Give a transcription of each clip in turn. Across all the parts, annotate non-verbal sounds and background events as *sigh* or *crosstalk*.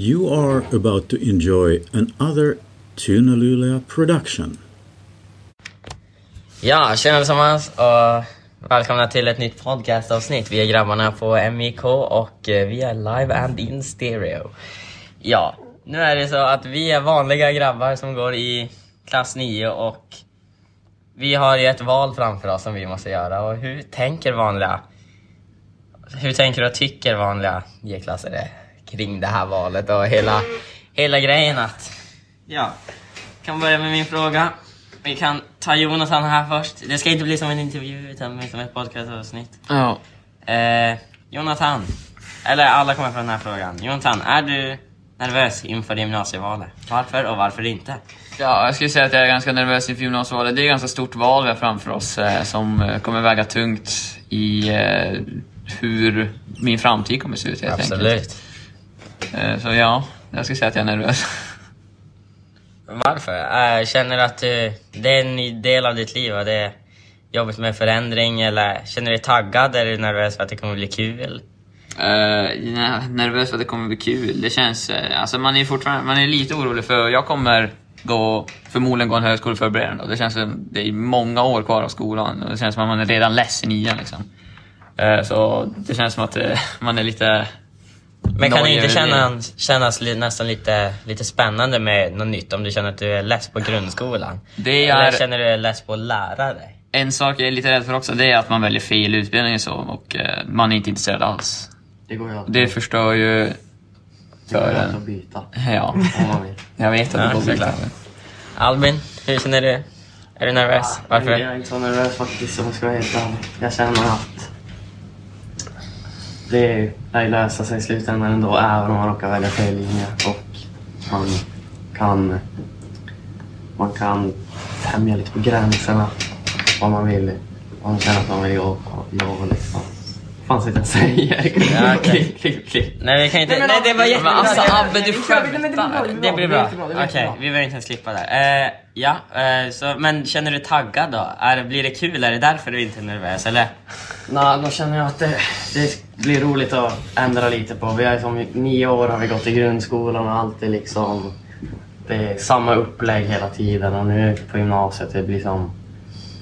You are about to enjoy another Tunalulia production. Ja, tjena allesammans och välkomna till ett nytt podcastavsnitt. Vi är grabbarna på MIK och eh, vi är live and in stereo. Ja, nu är det så att vi är vanliga grabbar som går i klass 9 och vi har ju ett val framför oss som vi måste göra. Och hur tänker vanliga, hur tänker och tycker vanliga G-klassare kring det här valet och hela, hela grejen att, ja, kan börja med min fråga. Vi kan ta Jonathan här först. Det ska inte bli som en intervju utan mer som ett podcastavsnitt. Ja. Eh, Jonathan, eller alla kommer från den här frågan. Jonathan, är du nervös inför gymnasievalet? Varför och varför inte? ja, jag skulle säga att jag är ganska nervös inför gymnasievalet. Det är ett ganska stort val vi har framför oss eh, som eh, kommer väga tungt i eh, hur min framtid kommer se ut helt enkelt. Absolut. Eh, så ja, jag skulle säga att jag är nervös. Varför? Eh, känner du att du, det är en ny del av ditt liv och det är jobbigt med förändring eller känner du dig taggad? Är du nervös för att det kommer bli kul? Uh, nej, nervös för att det kommer bli kul. Det känns... eh, alltså man är fortfarande man är lite orolig för jag kommer gå, förmodligen gå en högskoleförberedande. Och det känns som det är många år kvar av skolan. Och det känns som att man är redan less i nian liksom. Eh, så det känns som att eh, man är lite... Men kan det inte det. kännas, kännas li, nästan lite, lite spännande med något nytt om du känner att du är less på grundskolan? Det Eller är- känner du dig less på att lära dig? En sak jag är lite rädd för också, det är att man väljer fel utbildning och så och eh, man är inte intresserad alls. Det går ju alltid Det förstör ju för att en. byta Ja, *laughs* jag vet att Ja, det går såklart. bra. Albin, hur känner du? Är du nervös? Varför? Jag är inte så nervös faktiskt om jag ska vara helt ärlig. Jag känner att det lär lösa sig i slutändan ändå även om man råkar välja fel linje och man kan man kan tämja lite på gränserna vad man vill om man känner att man vill jobba, jobba liksom. Vad fan sitter jag och säger? Ja, okej. Klipp, klipp, klipp. Nej, vi kan inte... Nej, men Nej, det var jättebra. Men alltså Abbe, du skämtar. det blir bra. Okej, vi behöver inte ens klippa där. Eh, ja, eh, så, men känner du dig taggad då? Är, blir det kul? Är det därför du inte är nervös? Eller? Nej, då känner jag att det, det blir roligt att ändra lite på. Vi är som i nio år har vi gått i grundskolan och alltid liksom det är samma upplägg hela tiden och nu på gymnasiet det blir som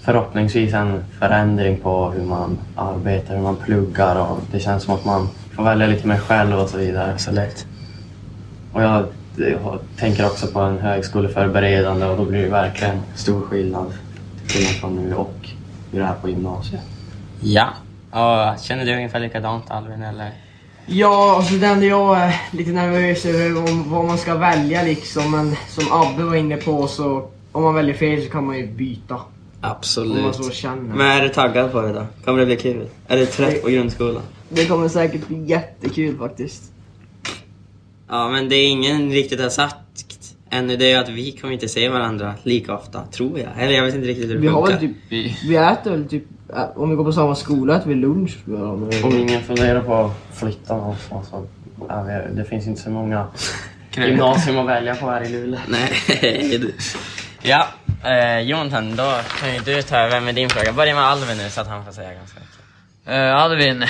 förhoppningsvis en förändring på hur man arbetar, hur man pluggar och det känns som att man får välja lite mer själv och så vidare. Absolut. Och jag, jag tänker också på en högskoleförberedande och då blir det verkligen stor skillnad till skillnad från nu och hur det är på gymnasiet. Ja. Och, känner du ungefär likadant Albin? Eller? Ja, alltså det enda jag är lite nervös över om vad man ska välja liksom. Men som Abbe var inne på så om man väljer fel så kan man ju byta. Om man så känner. Men är du taggad på det då? Kommer det bli kul? Är du trött på grundskolan? Det kommer säkert bli jättekul faktiskt. Ja, men det är ingen riktigt har sagt ännu det är att vi kommer inte se varandra lika ofta, tror jag. Eller jag vet inte riktigt hur det Vi har typ, Vi, vi äter väl typ, äh, om vi går på samma skola äter vi lunch. men- Om ingen funderar på att flytta någonstans så det finns inte så många *laughs* gymnasium att välja på här i Luleå. Nej. *laughs* Ja, eh, Jonathan, då kan ju du ta över med din fråga. Börja med Albin nu så att han får säga ganska mycket. uh, Alvin, eh,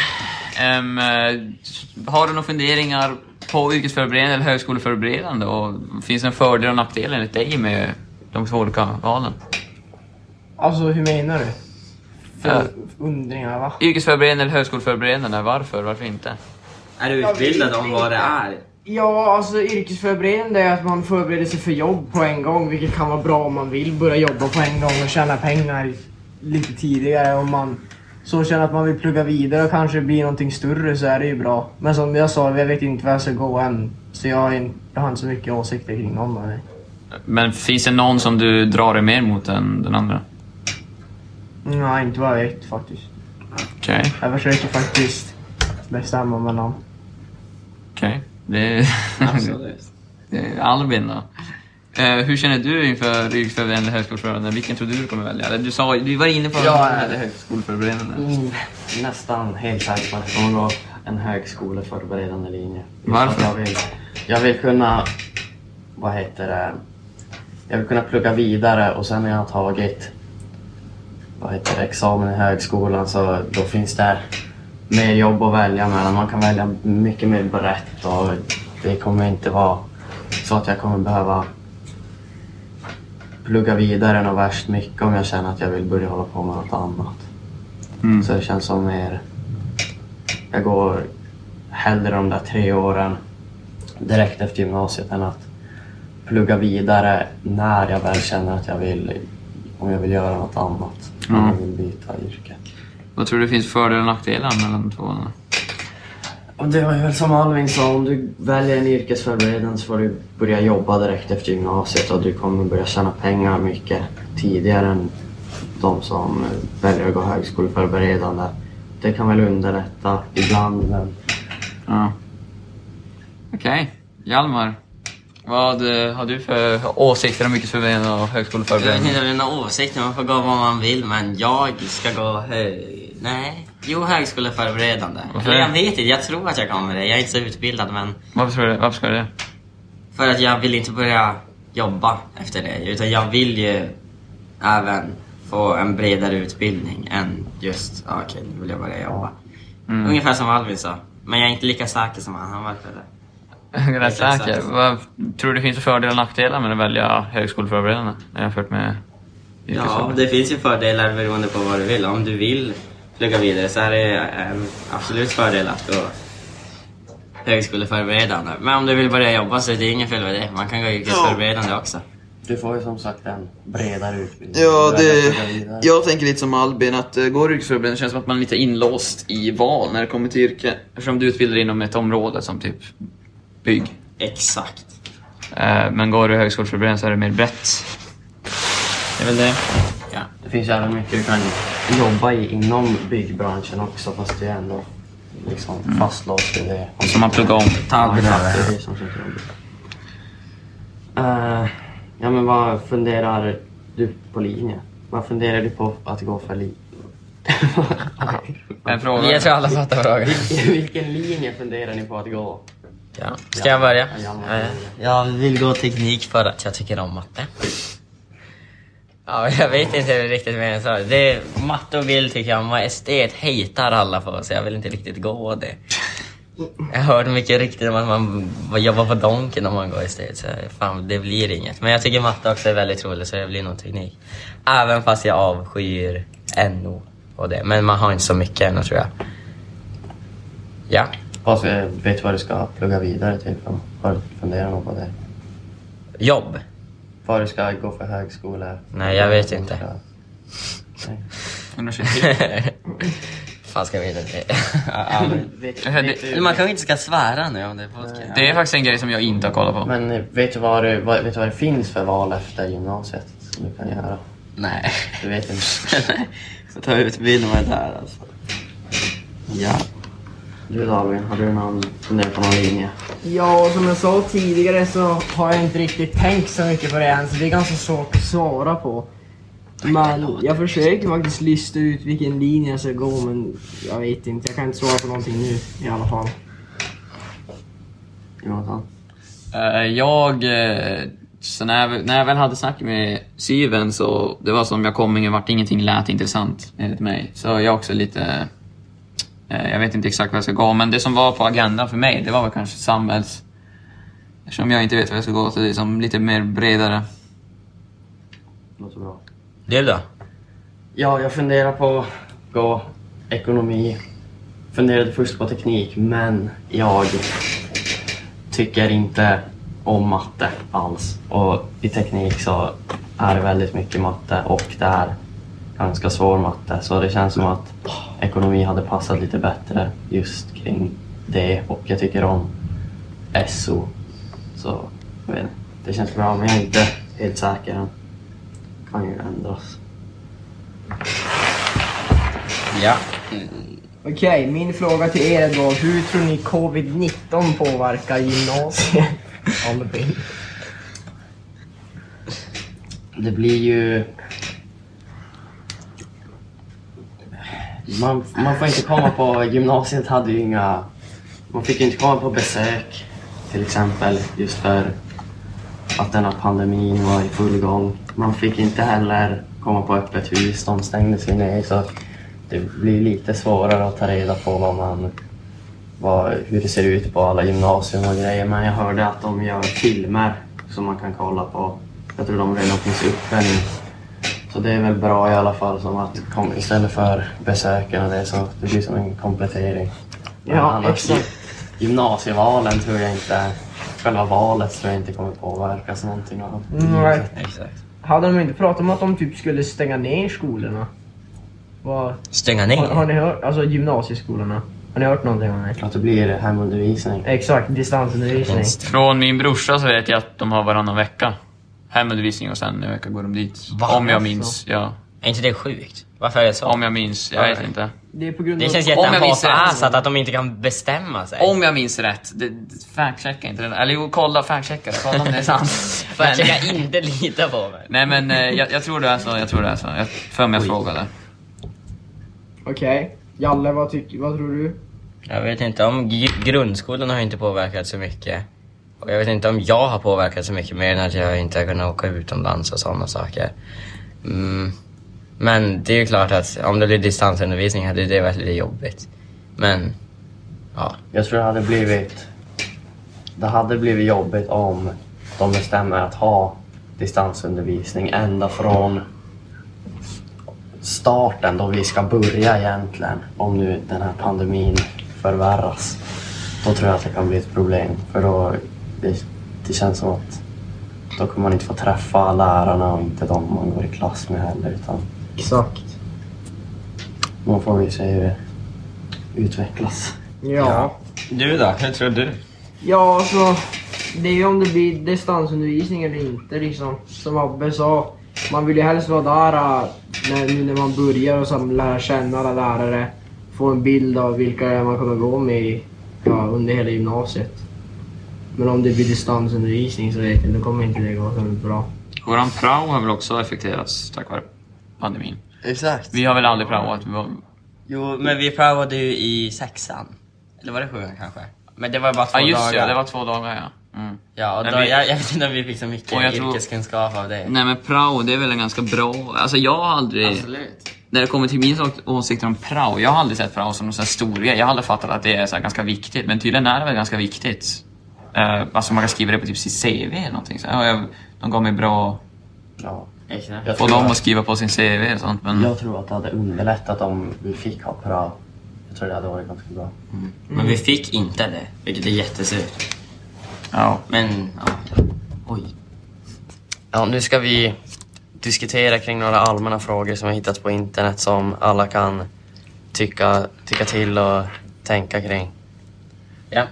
har du några funderingar på yrkesförberedande eller högskoleförberedande? Och finns det en fördel och nackdel enligt dig med de två olika valen? Alltså hur menar du? För undringar va? Yrkesförberedande eller högskoleförberedande, varför? Varför inte? Är du utbildad om vad det är? Ja, alltså yrkesförberedande är att man förbereder sig för jobb på en gång, vilket kan vara bra om man vill börja jobba på en gång och tjäna pengar lite tidigare. Om man så känner att man vill plugga vidare och kanske bli någonting större så är det ju bra. Men som jag sa, jag vet inte vad jag ska gå än. Så jag har, in, jag har inte så mycket åsikter kring någon av det. Men finns det någon som du drar dig mer mot än den andra? Nej, inte vad jag vet faktiskt. Okej, Jag försöker faktiskt bestämma mellan. okej. Det är... Absolut. *laughs* det är Albin då. Eh, hur känner du inför yrkesförberedande eller högskoleförberedande? Vilken tror du du kommer välja? Eller Du, sa, du var inne på Ja, eh, högskoleförberedande. Mm, nästan helt säker på att jag kommer gå en högskoleförberedande linje. Varför? Jag vill, jag vill kunna, vad heter det, jag vill kunna plugga vidare och sen när jag har tagit vad heter det, examen i högskolan så då finns det mer jobb att välja mellan. Man kan välja mycket mer brett och det kommer inte vara så att jag kommer behöva plugga vidare något värst mycket om jag känner att jag vill börja hålla på med något annat. Mm. Så det känns som mer... Jag går hellre de där tre åren direkt efter gymnasiet än att plugga vidare när jag väl känner att jag vill, om jag vill göra något annat. Om Mm. jag vill byta yrke. Vad tror du finns fördelar och nackdelar mellan de två? Och det var ju väl som Alvin sa, om du väljer en yrkesförberedande så får du börja jobba direkt efter gymnasiet och du kommer börja tjäna pengar mycket tidigare än de som väljer att gå högskoleförberedande. Det kan väl underlätta ibland men Ja. Okej. Hjalmar. Vad eh, har du för åsikter om yrkesförberedande och Jag vet högskoleförberedande? inte några åsikter, man får gå vad man vill men jag ska gå hö... Nej, jo högskoleförberedande. Varför Eller jag det? vet inte, jag tror att jag kommer det. Jag är inte så utbildad men Varför, tror du, varför ska du det? för att jag vill inte börja jobba efter det. Utan jag vill ju även få en bredare utbildning än just, ah, okej nu vill jag börja jobba. Mm. Ungefär som Alvin sa. Men jag är inte lika säker som han, han verkar det. Jag är rätt säker. Vad tror du finns för fördelar och nackdelar med att välja högskoleförberedande jämfört med Ja, det finns ju fördelar beroende på vad du vill. Om du vill plugga vidare så är det en absolut fördel att gå högskoleförberedande. Men om du vill börja jobba så är det inget fel med det. Man kan gå yrkesförberedande också. du får ju som sagt en bredare utbildning. Ja, det, jag tänker lite som Albin, att uh, går yrkesförberedande känns som att man är lite inlåst i val när det kommer till yrke. Eftersom du utbildar inom ett område som typ bygg. Exakt. Eh, men går du högskoleförberedande så är det mer brett. Det är väl det. Ja. Det finns ju även mycket du kan jobba i inom byggbranschen också fast det är ändå liksom fastlåst i det. Som man pluggar om. Ja, det är det som är så jobbigt. Eh, ja men vad funderar du på linje? Vad funderar du på att gå för linje? *laughs* En fråga. Jag tror alla fattar frågan. Vilken linje funderar ni på att gå? Ja. Ska jag börja? Ja. Eh, Jag vill gå teknik för att jag tycker om matte. Ja, jag vet inte riktigt vad jag sa. Det är, matte och bild tycker jag om. och Estet hatar alla på, så jag vill inte riktigt gå det. Jag har hört mycket rykten om att man jobbar på Donken om man går estet, så fan, det blir inget. Men jag tycker matte också är väldigt roligt, så det blir nog teknik. Även fast jag avskyr NO och det. Men man har inte så mycket ännu tror jag. Ja. Eh, vet du vad du ska plugga vidare till? Har du funderat något på det? Jobb. Vad du ska gå för högskola? Nej, jag vet inte. Nej. Universitet. *laughs* fan ska jag *laughs* veta det? Det- Man kanske inte ska svära nu om det är podcast. Det är faktiskt en grej som jag inte har kollat på. men eh, vet du, vad du, vad, vet du vad det finns för val efter gymnasiet som du kan göra? Nej. Du vet inte? *laughs* Så ta utbildning med där alltså. Ja. Du David, har du någon funderat på någon linje? Ja, som jag sa tidigare så har jag inte riktigt tänkt så mycket på det än, så det är ganska svårt att svara på. Men jag försöker faktiskt lista ut vilken linje jag ska gå, men jag vet inte. Jag kan inte svara på någonting nu i alla fall. Jonathan? Eh, jag, eh, så när jag, när jag väl hade snackat med Syven så det var som jag kom ingen vart, ingenting lät intressant enligt mig. Så jag också lite, jag vet inte exakt vad jag ska gå, men det som var på agendan för mig det var väl kanske samhälls... Eftersom jag inte vet vad jag ska gå så det är som lite mer bredare. Låter bra. Du då? Ja, jag funderar på att gå ekonomi. Funderade först på teknik, men jag tycker inte om matte alls. Och i teknik så är det väldigt mycket matte och det är ganska svår matte. Så det känns som att ekonomi hade passat lite bättre just kring det. Och jag tycker om SO. Så jag vet inte, det känns bra, men jag är inte helt säker än. Kan ju ändras. Ja. Okej, min fråga till er då. Hur tror ni covid-19 påverkar gymnasiet? Albin. *laughs* Det blir ju... Man, man får inte komma på... Gymnasiet hade ju inga... Man fick ju inte komma på besök till exempel just för att den här pandemin var i full gång. Man fick inte heller komma på öppet hus, de stängdes ju ner så det blir lite svårare att ta reda på vad man vad, hur det ser ut på alla gymnasium och grejer. Men jag hörde att de gör filmer som man kan kolla på. Jag tror de redan finns uppe nu. Så det är väl bra i alla fall som att kom, istället för besöken och det så det blir som en komplettering. Men Ja, annars, exakt. Gymnasievalen tror jag inte, själva valet tror jag inte kommer påverkas någonting av. Mm, nej. Exakt. Hade de inte pratat om att de typ skulle stänga ner skolorna? Vad, Stänga ner? har, har ni hört? Alltså gymnasieskolorna. Har ni hört någonting om det? Att det blir hemundervisning. Exakt, distansundervisning. Från min brorsa så vet jag att de har varannan vecka hemundervisning och sen en vecka går de dit. Va? Om jag Alltså. minns, ja. Är inte det sjukt? Varför är det så? Om jag minns, jag vet inte. Det är på grund Det känns jättehasassat att de inte kan bestämma sig. Om jag minns rätt. Fact-checka inte det. Eller jo, kolla, fact-checka. Kolla om det är sant. *laughs* Kan inte lita på mig. Nej men eh, jag, jag tror det är så, jag tror det är så. Jag för mig jag frågade. Okej. Jalle, vad, tycker, vad tror du? Jag vet inte om gr- grundskolan har inte påverkat så mycket. Och jag vet inte om jag har påverkat så mycket mer än att jag inte har kunnat åka utomlands och sådana saker. Mm. Men det är ju klart att om det blir distansundervisning hade det varit lite jobbigt. Men, ja. Jag tror det hade blivit... Det hade blivit jobbigt om de bestämmer att ha distansundervisning ända från starten då vi ska börja egentligen. Om nu den här pandemin förvärras. Då tror jag att det kan bli ett problem. För då, det, det känns som att då kommer man inte få träffa lärarna och inte de man går i klass med heller. Utan Exakt. man får ju se hur det utvecklas. Ja. Du då? Hur tror du? Ja, alltså. Det är ju om det blir distansundervisning eller inte liksom. Som Abbe sa. Man vill ju helst vara där äh, när, nu när man börjar och så lära känna alla lärare. Få en bild av vilka det är man kommer gå med i, ja, under hela gymnasiet. Men om det blir distansundervisning så vet jag då kommer inte det gå så bra. Våran prao har väl också effekterats tack vare pandemin. Exakt. Vi har väl aldrig praoat. Vi var, Jo, men vi prövade ju i sexan. Eller var det sjuan kanske? Men det var bara två ja just dagar. ja, det var två dagar ja. Mm. Ja, och då, vi- jag, jag vet inte om vi fick så mycket Och jag tror- yrkeskunskap av det. Nej men prao, det är väl en ganska bra... Alltså jag har aldrig... Absolut. När det kommer till min å- åsikter om prao, jag har aldrig sett prao som någon sån här stor grej. Jag har aldrig fattat att det är så här ganska viktigt, men tydligen är det väl ganska viktigt. Uh, alltså man kan skriva det på typ sitt CV eller någonting. Så, ja, jag, de gav mig bra... Ja. Få dem att- skriva på sin CV och sånt. Men Jag tror att det hade underlättat om vi fick ha prao. Jag tror det hade varit ganska bra. Men vi fick inte det, vilket är jättesurt. ja. Men, ja. Oj. Ja, nu ska vi diskutera kring några allmänna frågor som har hittats på internet som alla kan tycka, tycka till och tänka kring. Ja.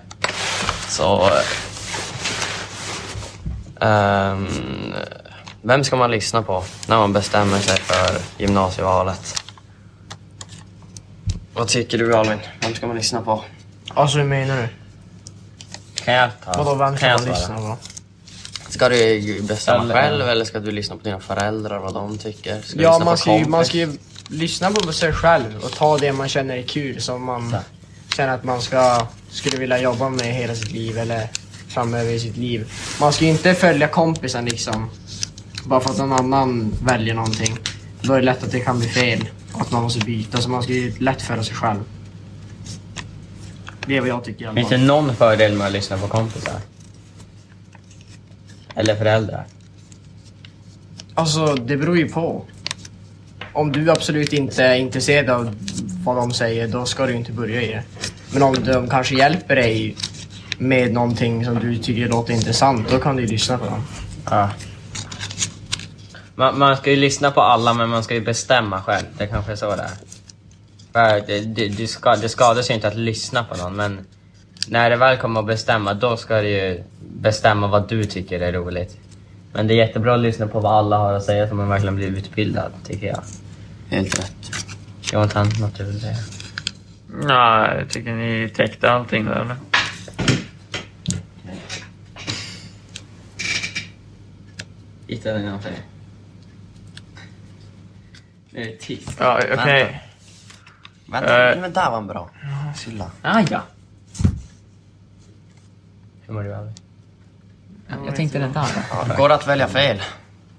Så... ehm, vem ska man lyssna på när man bestämmer sig för gymnasievalet? Vad tycker du Alvin? Vem ska man lyssna på? Alltså hur menar du? Kan jag ta? Vadå, vem ska man lyssna på? Ska du bestämma Eller- själv eller ska du lyssna på dina föräldrar vad de tycker? Ska Ja, man ska, ju, man ska ju lyssna på sig själv och ta det man känner är kul som man känner att man ska, skulle vilja jobba med hela sitt liv eller framöver i sitt liv. Man ska ju inte följa kompisen liksom. Bara för att någon annan väljer någonting. Då är det lätt att det kan bli fel. Att man måste byta. Så man ska ju lätt föra sig själv. Det är vad jag tycker i alla Finns det någon fördel med att lyssna på kompisar? Eller föräldrar? Alltså, det beror ju på. Om du absolut inte är intresserad av vad de säger, då ska du inte börja i det. Men om de kanske hjälper dig med någonting som du tycker låter intressant, då kan du ju lyssna på dem. Ja. Man, man ska ju lyssna på alla men man ska ju bestämma själv. Det kanske är så det är. För det, det, det, ska, det skadar sig inte att lyssna på någon men när det väl kommer att bestämma då ska du ju bestämma vad du tycker är roligt. Men det är jättebra att lyssna på vad alla har att säga så man verkligen blir utbildad, tycker jag. Helt rätt. Jonathan, något du vill säga? Nej, jag tycker ni täckte allting där eller? Hittade ni någonting? Nu är det tyst. Ja, okej. Vänta, Eh. men där var en bra. Sylla. Ah, ja. Hur mår du Alvin? Jag tänkte den där. Går att välja fel?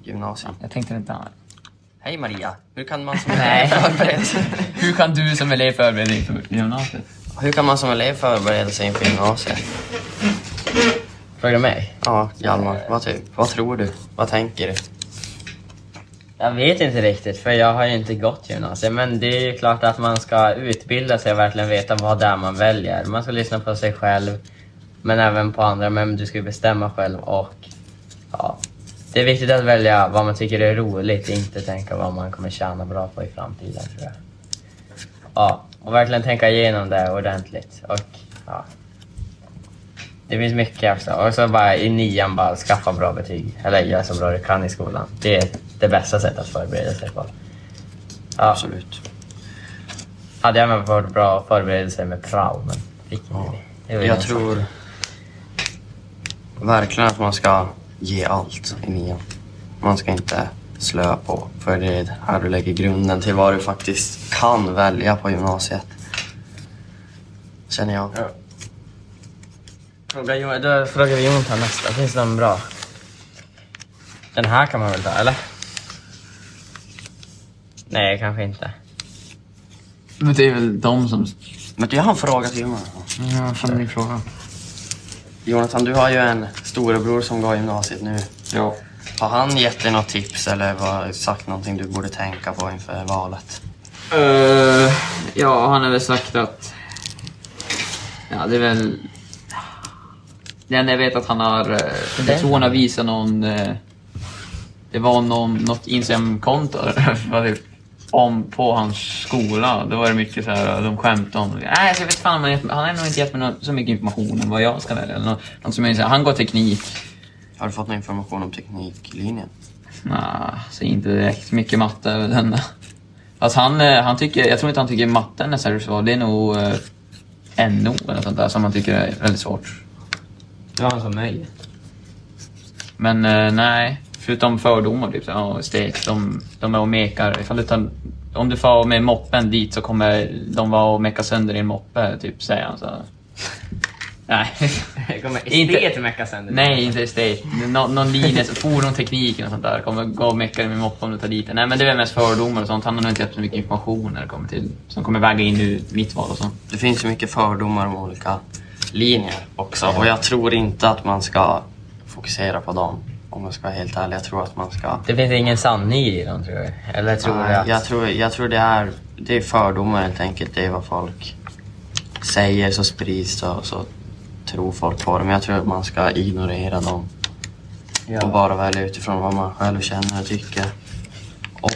Gymnasium. Jag tänkte den där. Hej Maria, hur kan man som *laughs* elev förbereda sig? Hur kan du som elev förbereda dig för gymnasiet? Hur kan man som elev förbereda sig inför gymnasiet? Frågar du mig? Ja, Hjalmar. Vad, typ, vad tror du? Vad tänker du? Jag vet inte riktigt, för jag har ju inte gått gymnasiet. Men det är ju klart att man ska utbilda sig och verkligen veta vad det är man väljer. Man ska lyssna på sig själv, men även på andra. Men du ska ju bestämma själv och ja. Det är viktigt att välja vad man tycker är roligt, inte tänka vad man kommer tjäna bra på i framtiden tror jag. Ja, och verkligen tänka igenom det ordentligt. Och ja. Det finns mycket också. Och så bara i nian bara skaffa bra betyg. Eller gör så bra du kan i skolan. Det är det bästa sättet att förbereda sig på. Ja. Absolut. Hade jag med varit bra förberedelse med prao, men fick Ja. det. det. Jag tror verkligen att man ska ge allt i nian. Man ska inte slöa på, för det är här du lägger grunden till vad du faktiskt kan välja på gymnasiet. Känner jag. Ja. Fråga Då frågar vi Jonathan nästa. Finns det någon bra? Den här kan man väl ta, eller? Nej, kanske inte. Men det är väl de som... Men jag har en fråga till Jonathan. Ja, fan är din fråga? Jonathan, du har ju en storebror som går i gymnasiet nu. Ja. Har han gett dig något tips eller vad, sagt någonting du borde tänka på inför valet? Uh, ja, han har väl sagt att... Ja, det är väl... Det enda jag vet att han har... eh, Jag tror han har visat någon... eh, Det var någon, något Instagram-konto *laughs* om på hans skola. Då var det mycket så här, de skämtade om... Nej, så jag vet fan, men han har nog inte gett mig nå- så mycket information om vad jag ska välja. Eller något, något som jag, så här, han går teknik. Har du fått någon information om tekniklinjen? Nej, så inte direkt mycket matte över den. Alltså han, eh, han tycker, jag tror inte han tycker matten är särskilt svår. Det är nog eh, NO eller sånt där som han tycker är väldigt svårt. Det var han som mig. Men eh, nej, förutom fördomar typ så, ja, estet, de, de är och mekar. Ifall du tar, om du får med moppen dit så kommer de vara och meka sönder din moppe, typ säger han så. Nej. *laughs* Kommer Inte- estet mecka sönder. Nej, inte estate. Nå, någon linje, så fordonteknik och sånt där. Kommer gå och mecka med moppe om du tar dit. Nej men det är väl mest fördomar och sånt. Han har nog inte gett så mycket information när det kommer till, som kommer väga in i mitt val och sånt. Det finns ju mycket fördomar om olika linjer också och jag tror inte att man ska fokusera på dem. Om jag ska vara helt ärlig. Jag tror att man ska... Det finns ingen sanning i dem tror jag. Eller tror du Nej, att... jag, tror, jag tror det är, det är fördomar helt enkelt. Det är vad folk säger så sprids och så tror folk på det. Men jag tror att man ska ignorera dem och Ja. bara välja utifrån vad man själv känner och tycker. Och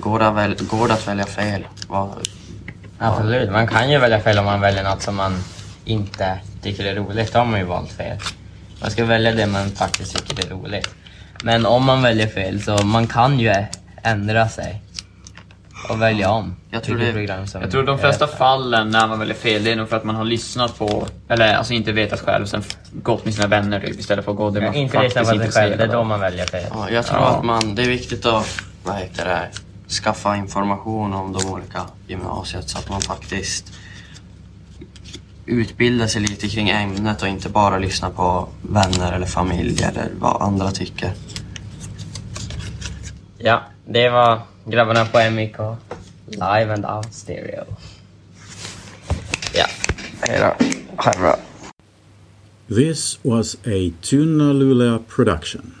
går det, att väl, går det att välja fel? Vad, Absolut. Man kan ju välja fel om man väljer något som man inte tycker är roligt. Då har man ju valt fel. Man ska välja det man faktiskt tycker är roligt. Men om man väljer fel så man kan ju ändra sig. Och välja om. Jag tror det- program som Jag tror de är flesta fallen när man väljer fel, det är nog för att man har lyssnat på, eller alltså inte vetat själv, sen gått med sina vänner typ, istället för att gå där man Inte lyssna på sig faktiskt själv, det är intresserad då man väljer fel. Ja, jag tror Ja. att man, det är viktigt att vad heter det, skaffa information om de olika gymnasiet så att man faktiskt utbildar sig lite kring ämnet och inte bara lyssna på vänner eller familj eller vad andra tycker. Ja, det var grabbarna på MIK. Live and out stereo. Ja, hejdå. Ha det bra. This was a Tunalulea production.